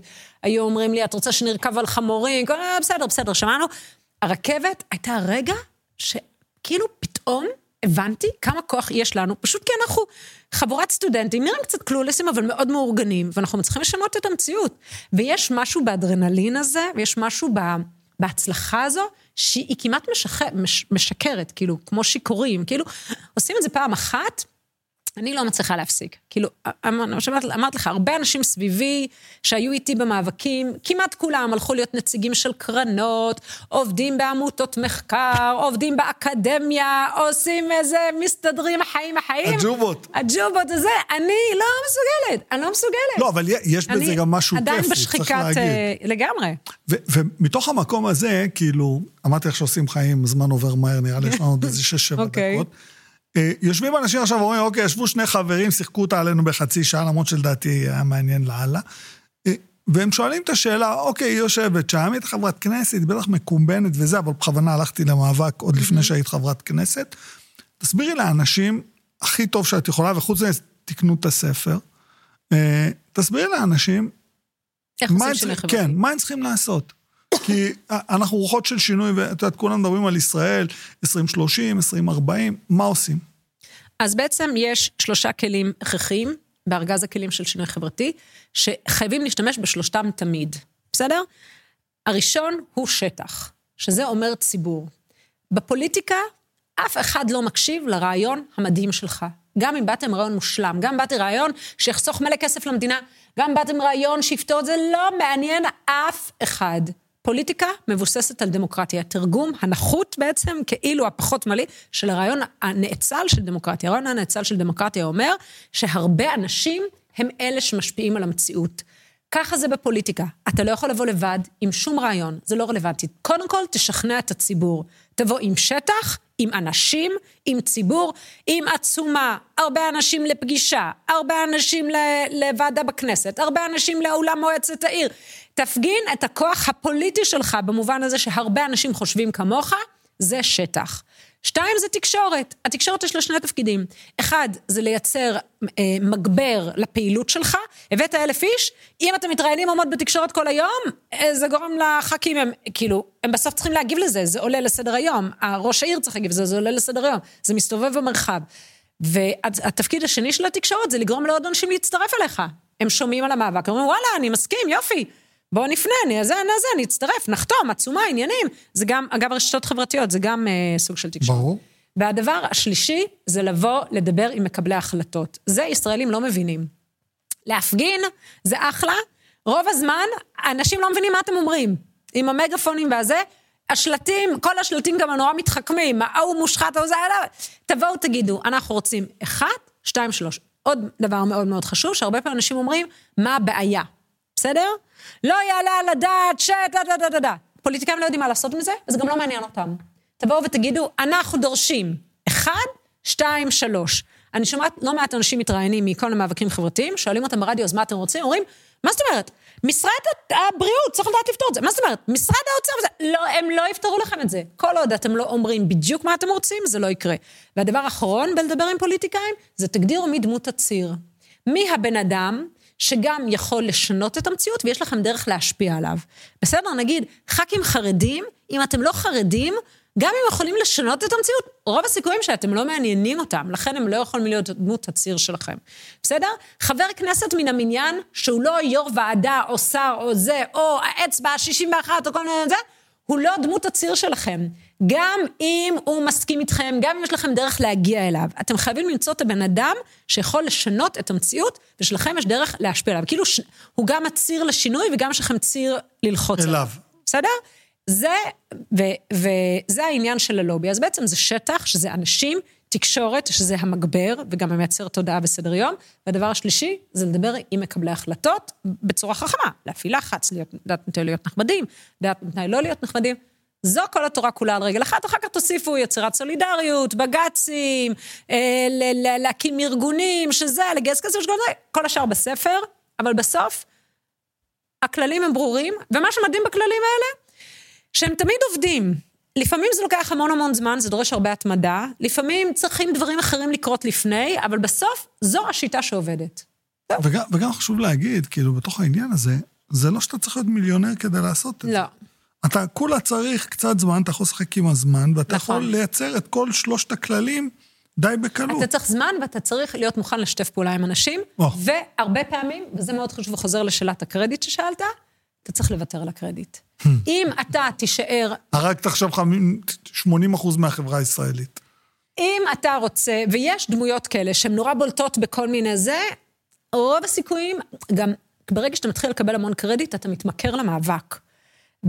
היו אומרים לי, את רוצה שנרכב על חמורים? אה, בסדר, בסדר, שמענו. הרכבת הייתה רגע שכאילו פתאום הבנתי כמה כוח יש לנו, פשוט כי אנחנו חבורת סטודנטים, נראים קצת קלולסים, אבל מאוד מאורגנים, ואנחנו צריכים לשנות את המציאות. ויש משהו באדרנלין הזה, ויש משהו בהצלחה הזו, שהיא כמעט משח... מש... משקרת, כאילו, כמו שיכורים, כאילו, עושים את זה פעם אחת, אני לא מצליחה להפסיק. כאילו, אמ, אמרתי לך, הרבה אנשים סביבי שהיו איתי במאבקים, כמעט כולם הלכו להיות נציגים של קרנות, עובדים בעמותות מחקר, עובדים באקדמיה, עושים איזה, מסתדרים החיים החיים.
הג'ובות.
הג'ובות הזה, אני לא מסוגלת, אני לא מסוגלת.
לא, אבל יש בזה גם משהו כיפי,
צריך להגיד. עדיין בשחיקת, לגמרי.
ומתוך המקום הזה, כאילו, אמרתי לך שעושים חיים, זמן עובר מהר, נראה לי יש לנו עוד איזה שש-שבע אוקיי. דקות. אה, יושבים אנשים עכשיו ואומרים, אוקיי, ישבו שני חברים, שיחקו אותה עלינו בחצי שעה, למרות שלדעתי היה מעניין לאללה. אה, והם שואלים את השאלה, אוקיי, היא יושבת שם, היא חברת כנסת, היא בטח מקומבנת וזה, אבל בכוונה הלכתי למאבק עוד לפני שהיית חברת כנסת. תסבירי לאנשים, הכי טוב שאת יכולה, וחוץ מזה, תקנו את הספר. אה, תסבירי לאנשים,
איך עושים שינוי חברתי?
כן, מה הם צריכים לעשות? כי אנחנו רוחות של שינוי, ואת יודעת, כולם מדברים על ישראל, 2030, 2040, מה עושים?
אז בעצם יש שלושה כלים הכרחיים בארגז הכלים של שינוי חברתי, שחייבים להשתמש בשלושתם תמיד, בסדר? הראשון הוא שטח, שזה אומר ציבור. בפוליטיקה, אף אחד לא מקשיב לרעיון המדהים שלך. גם אם באתם רעיון מושלם, גם באתי רעיון שיחסוך מלא כסף למדינה, גם באתם רעיון שיפתור את זה, לא מעניין אף אחד. פוליטיקה מבוססת על דמוקרטיה. תרגום הנחות בעצם, כאילו הפחות מלא, של הרעיון הנאצל של דמוקרטיה. הרעיון הנאצל של דמוקרטיה אומר שהרבה אנשים הם אלה שמשפיעים על המציאות. ככה זה בפוליטיקה. אתה לא יכול לבוא לבד עם שום רעיון, זה לא רלוונטי. קודם כל, תשכנע את הציבור. תבוא עם שטח, עם אנשים, עם ציבור, עם עצומה, הרבה אנשים לפגישה, הרבה אנשים לוועדה בכנסת, הרבה אנשים לאולם מועצת העיר. תפגין את הכוח הפוליטי שלך במובן הזה שהרבה אנשים חושבים כמוך, זה שטח. שתיים זה תקשורת. התקשורת יש לה שני תפקידים. אחד, זה לייצר אה, מגבר לפעילות שלך. הבאת אלף איש, אם אתם מתראיינים עמוד בתקשורת כל היום, אה, זה גורם לח"כים, הם כאילו, הם בסוף צריכים להגיב לזה, זה עולה לסדר היום. ראש העיר צריך להגיב לזה, זה עולה לסדר היום. זה מסתובב במרחב. והתפקיד השני של התקשורת זה לגרום לעוד אנשים להצטרף אליך. הם שומעים על המאבק, אומרים, וואלה, אני מסכים, יופי. בואו נפנה, אני אזה, אני אזה, אני אצטרף, נחתום, עצומה, עניינים. זה גם, אגב, רשתות חברתיות, זה גם אה, סוג של תקשורת.
ברור.
והדבר השלישי זה לבוא לדבר עם מקבלי ההחלטות. זה ישראלים לא מבינים. להפגין זה אחלה, רוב הזמן אנשים לא מבינים מה אתם אומרים. עם המגפונים והזה, השלטים, כל השלטים גם הנורא מתחכמים, ההוא מושחת, ההוא זה, תבואו תגידו, אנחנו רוצים אחד, שתיים, שלוש. עוד דבר מאוד מאוד חשוב, שהרבה פעמים אנשים אומרים, מה הבעיה, בסדר? לא יעלה על הדעת ש... דה דה דה דה דה. פוליטיקאים לא יודעים מה לעשות עם זה, וזה גם לא מעניין אותם. תבואו ותגידו, אנחנו דורשים, אחד, שתיים, שלוש. אני שומעת לא מעט אנשים מתראיינים מכל המאבקים חברתיים, שואלים אותם ברדיו, אז מה אתם רוצים? אומרים, מה זאת אומרת? משרד הבריאות צריך לדעת לפתור את זה. מה זאת אומרת? משרד האוצר וזה... לא, הם לא יפתרו לכם את זה. כל עוד אתם לא אומרים בדיוק מה אתם רוצים, זה לא יקרה. והדבר האחרון בלדבר עם פוליטיקאים, זה תגדירו מי דמות הציר. מי הבן אדם שגם יכול לשנות את המציאות ויש לכם דרך להשפיע עליו. בסדר, נגיד, ח"כים חרדים, אם אתם לא חרדים, גם אם יכולים לשנות את המציאות, רוב הסיכויים שאתם לא מעניינים אותם, לכן הם לא יכולים להיות דמות הציר שלכם. בסדר? חבר כנסת מן המניין, שהוא לא יו"ר ועדה או שר או זה, או האצבע ה-61 או כל מיני זה, הוא לא דמות הציר שלכם. גם אם הוא מסכים איתכם, גם אם יש לכם דרך להגיע אליו, אתם חייבים למצוא את הבן אדם שיכול לשנות את המציאות, ושלכם יש דרך להשפיע עליו. כאילו, ש... הוא גם הציר לשינוי וגם יש לכם ציר ללחוץ
עליו.
בסדר? זה, ו, וזה העניין של הלובי. אז בעצם זה שטח, שזה אנשים, תקשורת, שזה המגבר, וגם מייצר תודעה וסדר יום. והדבר השלישי, זה לדבר עם מקבלי החלטות בצורה חכמה. להפעיל לחץ, לדעת מתי להיות נחמדים, לדעת מתי לא להיות נחמדים. זו כל התורה כולה על רגל אחת, אחר כך תוסיפו יצירת סולידריות, בג"צים, אה, להקים ארגונים, שזה, לגייס כסף, כל השאר בספר, אבל בסוף, הכללים הם ברורים, ומה שמדהים בכללים האלה, שהם תמיד עובדים. לפעמים זה לוקח המון המון זמן, זה דורש הרבה התמדה, לפעמים צריכים דברים אחרים לקרות לפני, אבל בסוף זו השיטה שעובדת.
וגם, וגם חשוב להגיד, כאילו, בתוך העניין הזה, זה לא שאתה צריך להיות מיליונר כדי לעשות את
לא.
זה. אתה כולה צריך קצת זמן, אתה יכול לשחק עם הזמן, ואתה נכון. יכול לייצר את כל שלושת הכללים די בקלות.
אתה צריך זמן ואתה צריך להיות מוכן לשתף פעולה עם אנשים,
או.
והרבה פעמים, וזה מאוד חשוב וחוזר לשאלת הקרדיט ששאלת, אתה צריך לוותר על הקרדיט. אם אתה תישאר
הרגת עכשיו 80 אחוז מהחברה הישראלית.
אם אתה רוצה, ויש דמויות כאלה שהן נורא בולטות בכל מיני זה, רוב הסיכויים, גם ברגע שאתה מתחיל לקבל המון קרדיט, אתה מתמכר למאבק.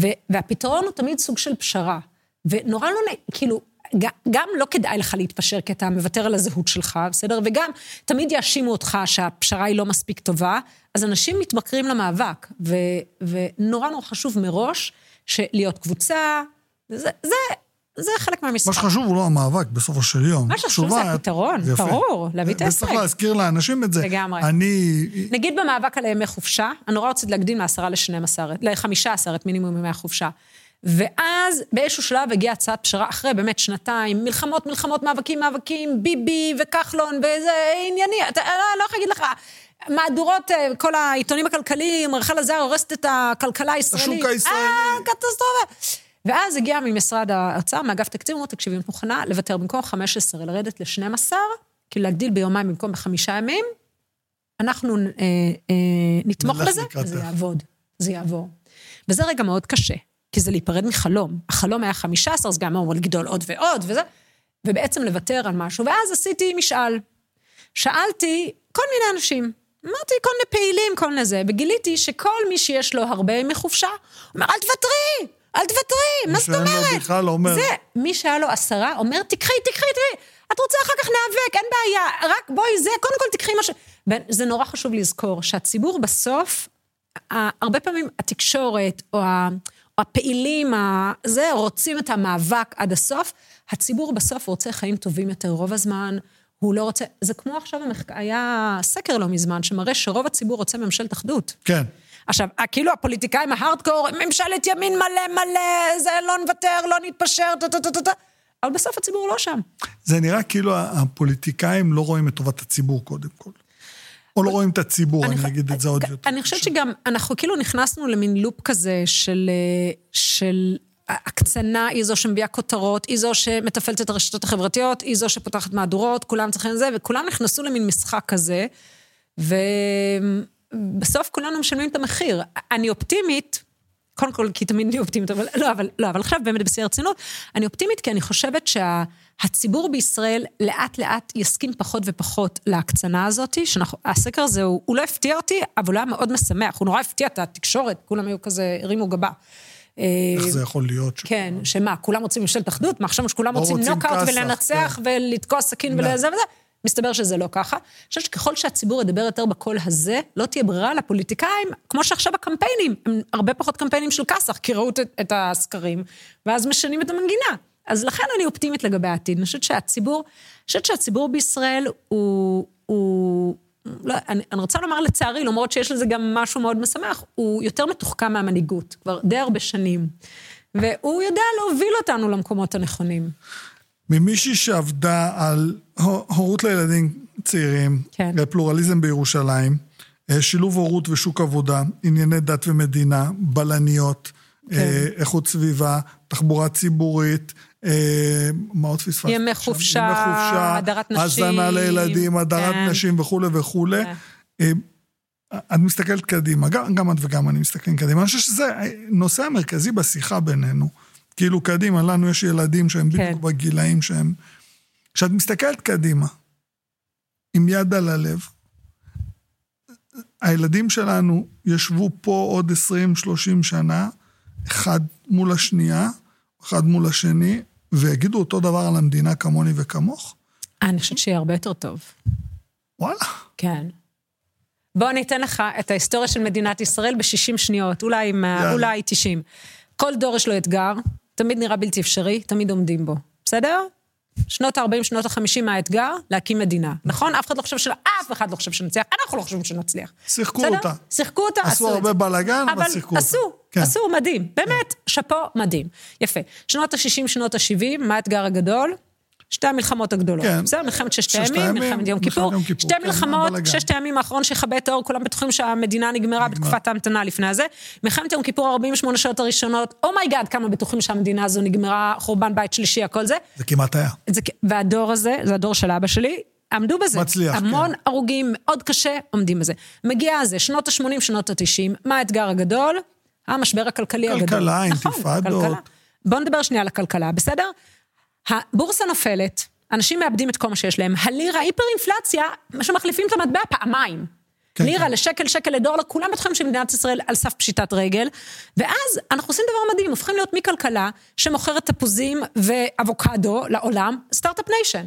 ו, והפתרון הוא תמיד סוג של פשרה. ונורא לא נעים, כאילו, גם לא כדאי לך להתפשר כי אתה מוותר על הזהות שלך, בסדר? וגם תמיד יאשימו אותך שהפשרה היא לא מספיק טובה, אז אנשים מתמכרים למאבק. ו, ונורא נורא חשוב מראש להיות קבוצה, זה, זה, זה חלק מהמשחק.
מה שחשוב הוא לא המאבק בסופו של יום.
מה שחשוב זה הפתרון. ברור, להביא את ההישג.
וצריך להזכיר לאנשים את זה.
לגמרי.
אני...
נגיד במאבק על ימי חופשה, אני נורא רוצים להגדיל מעשרה ל-12, ל-15 את מינימום ימי החופשה. ואז באיזשהו שלב הגיעה הצעת פשרה, אחרי באמת שנתיים, מלחמות, מלחמות, מאבקים, מאבקים, ביבי וכחלון, וזה ענייני, אתה, אני לא יכולה להגיד לך, מהדורות, אה, כל העיתונים הכלכליים, רחל עזר הורסת את הכלכלה הישראלית.
השוק הישראלי.
אה, קטסטרופה. ואז הגיע ממשרד האוצר, מאגף תקציב, אמרו, תקשיבי, את מוכנה לוותר במקום 15, לרדת ל-12, כאילו להגדיל ביומיים במקום בחמישה ימים, אנחנו אה, אה, נתמוך בזה. וזה יעבוד, זה יעבור. וזה רגע מאוד קשה, כי זה להיפרד מחלום. החלום היה 15, אז גם אמרו לגדול עוד ועוד וזה, ובעצם לוותר על משהו. ואז עשיתי משאל. שאלתי כל מיני אנשים, אמרתי כל מיני פעילים, כל מיני זה, וגיליתי שכל מי שיש לו הרבה ימי חופשה, אומר, אל תוותרי, אל תוותרי, מה זאת אומרת?
בכלל אומר.
זה, מי שהיה לו עשרה, אומר, תקחי, תקחי, תקחי. את רוצה אחר כך ניאבק, אין בעיה, רק בואי זה, קודם כל תקחי משהו. זה נורא חשוב לזכור שהציבור בסוף, הרבה פעמים התקשורת או, הפעילים, זה, רוצים את המאבק עד הסוף. הציבור בסוף רוצה חיים טובים יותר רוב הזמן. הוא לא רוצה, זה כמו עכשיו, המחק... היה סקר לא מזמן, שמראה שרוב הציבור רוצה ממשלת אחדות.
כן.
עכשיו, כאילו הפוליטיקאים ההארדקור, ממשלת ימין מלא מלא, זה לא נוותר, לא נתפשר, טה טה טה טה טה. אבל בסוף הציבור לא שם.
זה נראה כאילו הפוליטיקאים לא רואים את טובת הציבור קודם כל. או לא רואים את הציבור, אני
ח-
אגיד את זה עוד יותר.
אני חושבת שגם, אנחנו כאילו נכנסנו למין לופ כזה של, אה, של הקצנה היא זו שמביאה כותרות, היא זו שמתפעלת את הרשתות החברתיות, היא זו שפותחת מהדורות, כולם צריכים זה, וכולם נכנסו למין משחק כזה, ובסוף כולנו משלמים את המחיר. אני אופטימית, קודם כל, כי תמיד אני אופטימית, אבל לא, אבל, לא, אבל עכשיו באמת בשיא הרצינות, אני אופטימית כי אני חושבת שהציבור בישראל לאט לאט יסכים פחות ופחות להקצנה הזאת, שהסקר הזה, הוא, הוא לא הפתיע אותי, אבל הוא היה מאוד משמח, הוא נורא הפתיע את התקשורת, כולם היו כזה, הרימו גבה.
איך זה יכול להיות? ש-
כן, שמה, כולם רוצים ממשלת אחדות? מה, חשבנו שכולם
לא
רוצים
כסח,
ולנצח
כן.
ולתקוע סכין
לא.
ולזה וזה? מסתבר שזה לא ככה. אני חושבת שככל שהציבור ידבר יותר בקול הזה, לא תהיה ברירה לפוליטיקאים, כמו שעכשיו הקמפיינים, הם הרבה פחות קמפיינים של כסח, כי ראו את, את הסקרים, ואז משנים את המנגינה. אז לכן אני אופטימית לגבי העתיד. אני חושבת שהציבור, אני חושבת שהציבור בישראל הוא... הוא לא, אני, אני רוצה לומר לצערי, למרות שיש לזה גם משהו מאוד משמח, הוא יותר מתוחכם מהמנהיגות, כבר די הרבה שנים. והוא יודע להוביל אותנו למקומות הנכונים.
ממישהי שעבדה על הו- הורות לילדים צעירים,
כן.
פלורליזם בירושלים, אה, שילוב הורות ושוק עבודה, ענייני דת ומדינה, בלניות,
כן.
אה, איכות סביבה, תחבורה ציבורית, אה, מה עוד פספסתי?
ימי? חופשה, הדרת נשים.
הזנה לילדים, הדרת
כן.
נשים וכולי וכולי.
כן.
את מסתכלת קדימה, גם, גם את וגם אני מסתכלים קדימה. אני חושב שזה הנושא המרכזי בשיחה בינינו. כאילו קדימה, לנו יש ילדים שהם
כן.
בדיוק בגילאים שהם... כשאת מסתכלת קדימה, עם יד על הלב, הילדים שלנו ישבו פה עוד 20-30 שנה, אחד מול השנייה, אחד מול השני, ויגידו אותו דבר על המדינה כמוני וכמוך?
אני חושבת שיהיה הרבה יותר טוב.
וואלה.
כן. בוא אני אתן לך את ההיסטוריה של מדינת ישראל ב-60 שניות, אולי,
יאללה.
אולי 90. כל דור יש לו אתגר, תמיד נראה בלתי אפשרי, תמיד עומדים בו. בסדר? שנות ה-40, שנות ה-50 מהאתגר, להקים מדינה. נכון? אף אחד לא חושב של... אף אחד לא חושב שנצליח, אנחנו לא חושבים שנצליח.
שיחקו
בסדר?
אותה.
שיחקו אותה,
עשו
עשו את
הרבה
זה.
בלאגן, אבל שיחקו אותה.
עשו,
כן.
עשו, מדהים. באמת, שאפו מדהים. יפה. שנות ה-60, שנות ה-70, מה האתגר הגדול? שתי המלחמות הגדולות.
כן.
בסדר? מלחמת ששת הימים, מלחמת יום
מלחמת
כיפור.
יום כיפור,
שתי
כן,
מלחמות. ששת הימים האחרון שיכבה את האור, כולם בטוחים שהמדינה נגמרה בתקופת ההמתנה לפני הזה. מלחמת יום כיפור, 48 שעות הראשונות, oh my God, כמה בטוחים שהמדינה הזו נגמרה, חורבן בית שלישי, הכל זה.
זה כמעט היה.
זה, והדור הזה, זה הדור של אבא שלי, עמדו בזה.
מצליח,
המון
כן.
הרוגים, מאוד קשה, עומדים בזה. מגיע הזה, שנות ה-80, שנות ה-90, מה האתגר הגדול? המשבר הכלכלי הגדול.
כלכלה,
נכון,
אינתיפאדות.
כלכלה. בואו נדבר שנייה על הכלכלה, בסדר? הבורסה נופלת, אנשים מאבדים את כל מה שיש להם, הלירה, היפר-אינפלציה, שמחליפים את המטבע פעמיים.
כן,
לירה
כן.
לשקל, שקל לדולר, כולם בטוחים שמדינת ישראל על סף פשיטת רגל, ואז אנחנו עושים דבר מדהים, הופכים להיות מכלכלה שמוכרת תפוזים ואבוקדו לעולם, Start-Up Nation.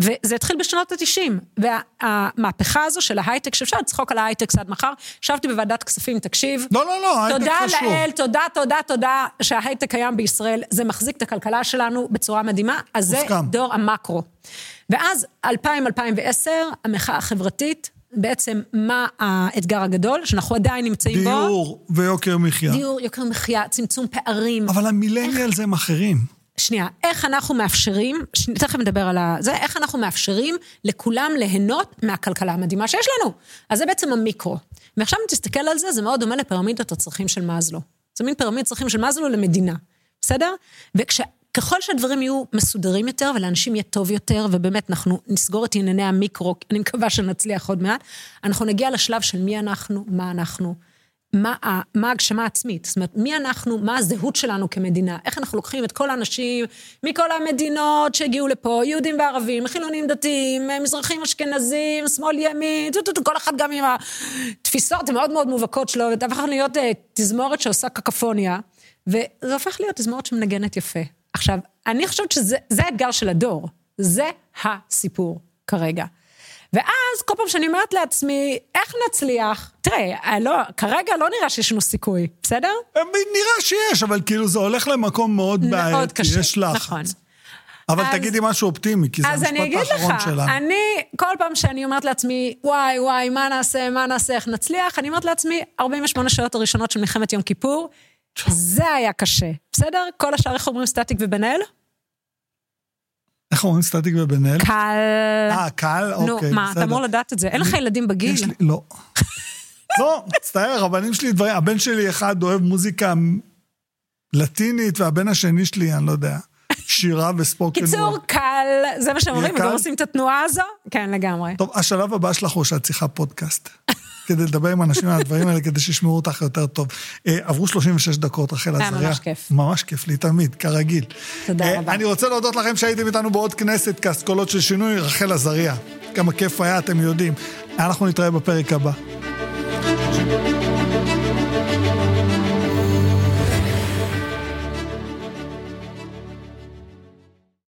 וזה התחיל בשנות ה-90, והמהפכה הזו של ההייטק, שאפשר לצחוק על ההייטק עד מחר, ישבתי בוועדת כספים, תקשיב.
לא, לא, לא, הייטק
תודה
חשוב.
לאל, תודה, תודה, תודה שההייטק קיים בישראל, זה מחזיק את הכלכלה שלנו בצורה מדהימה, אז זה
מוסכם.
דור המקרו. ואז 2000-2010, המחאה החברתית, בעצם מה האתגר הגדול, שאנחנו עדיין נמצאים בו?
דיור ויוקר מחיה.
דיור, יוקר מחיה, צמצום פערים.
אבל המילניאל זה הם אחרים.
שנייה, איך אנחנו מאפשרים. תכף נדבר על. זה, איך אנחנו מאפשרים לכולם ליהנות מהכלכלה המדהימה שיש לנו. אז זה בעצם המיקרו. ועכשיו אם תסתכל על זה, זה מאוד דומה לפירמידות הצרכים של מאזלו. זה מין פירמידת צרכים של מאזלו למדינה, בסדר? וככל שהדברים יהיו מסודרים יותר ולאנשים יהיה טוב יותר, ובאמת אנחנו נסגור את ענייני המיקרו, אני מקווה שנצליח עוד מעט, אנחנו נגיע לשלב של מי אנחנו, מה אנחנו. מה, מה ההגשמה העצמית, זאת אומרת, מי אנחנו, מה הזהות שלנו כמדינה, איך אנחנו לוקחים את כל האנשים מכל המדינות שהגיעו לפה, יהודים וערבים, חילונים דתיים, מזרחים אשכנזים, שמאל ימין, כל אחד גם עם התפיסות המאוד מאוד מובהקות שלו, וזה הפך להיות אה, תזמורת שעושה קקפוניה, וזה הופך להיות תזמורת שמנגנת יפה. עכשיו, אני חושבת שזה זה האתגר של הדור, זה הסיפור כרגע. ואז כל פעם שאני אומרת לעצמי, איך נצליח? תראה, אה, לא, כרגע לא נראה שיש לנו סיכוי, בסדר?
נראה שיש, אבל כאילו זה הולך למקום מאוד בעייתי,
מאוד קשה,
יש לחץ.
נכון.
אבל
אז-
תגידי משהו אופטימי, כי זה
אז אני
המשפט
אגיד
האחרון
לך,
שלנו.
אני, כל פעם שאני אומרת לעצמי, וואי, וואי, מה נעשה, מה נעשה, איך נצליח, אני אומרת לעצמי, 48 שעות הראשונות של מלחמת יום כיפור, זה היה קשה, בסדר? כל השאר, איך אומרים סטטיק ובן אל?
איך אומרים סטטיק ובן אל?
קל.
אה, קל?
נו,
אוקיי,
מה, אתה
בסדר.
אמור לדעת את זה. אין לך ילדים בגיל?
יש לי, לא. לא, מצטער, הבנים שלי דברים, הבן שלי אחד אוהב מוזיקה לטינית, והבן השני שלי, אני לא יודע, שירה וספוקן.
קיצור. קל, זה מה שהם אומרים,
קל?
וגם עושים את התנועה הזו? כן, לגמרי.
טוב, השלב הבא שלך הוא שאת צריכה פודקאסט. כדי לדבר עם אנשים על הדברים האלה, כדי שישמעו אותך יותר טוב. אה, עברו 36 דקות, רחל
היה
עזריה.
ממש כיף.
ממש כיף לי, תמיד, כרגיל.
תודה
אה,
רבה.
אני רוצה להודות לכם שהייתם איתנו בעוד כנסת, קאסט קולות של שינוי, רחל עזריה. כמה כיף היה, אתם יודעים. אנחנו נתראה בפרק הבא.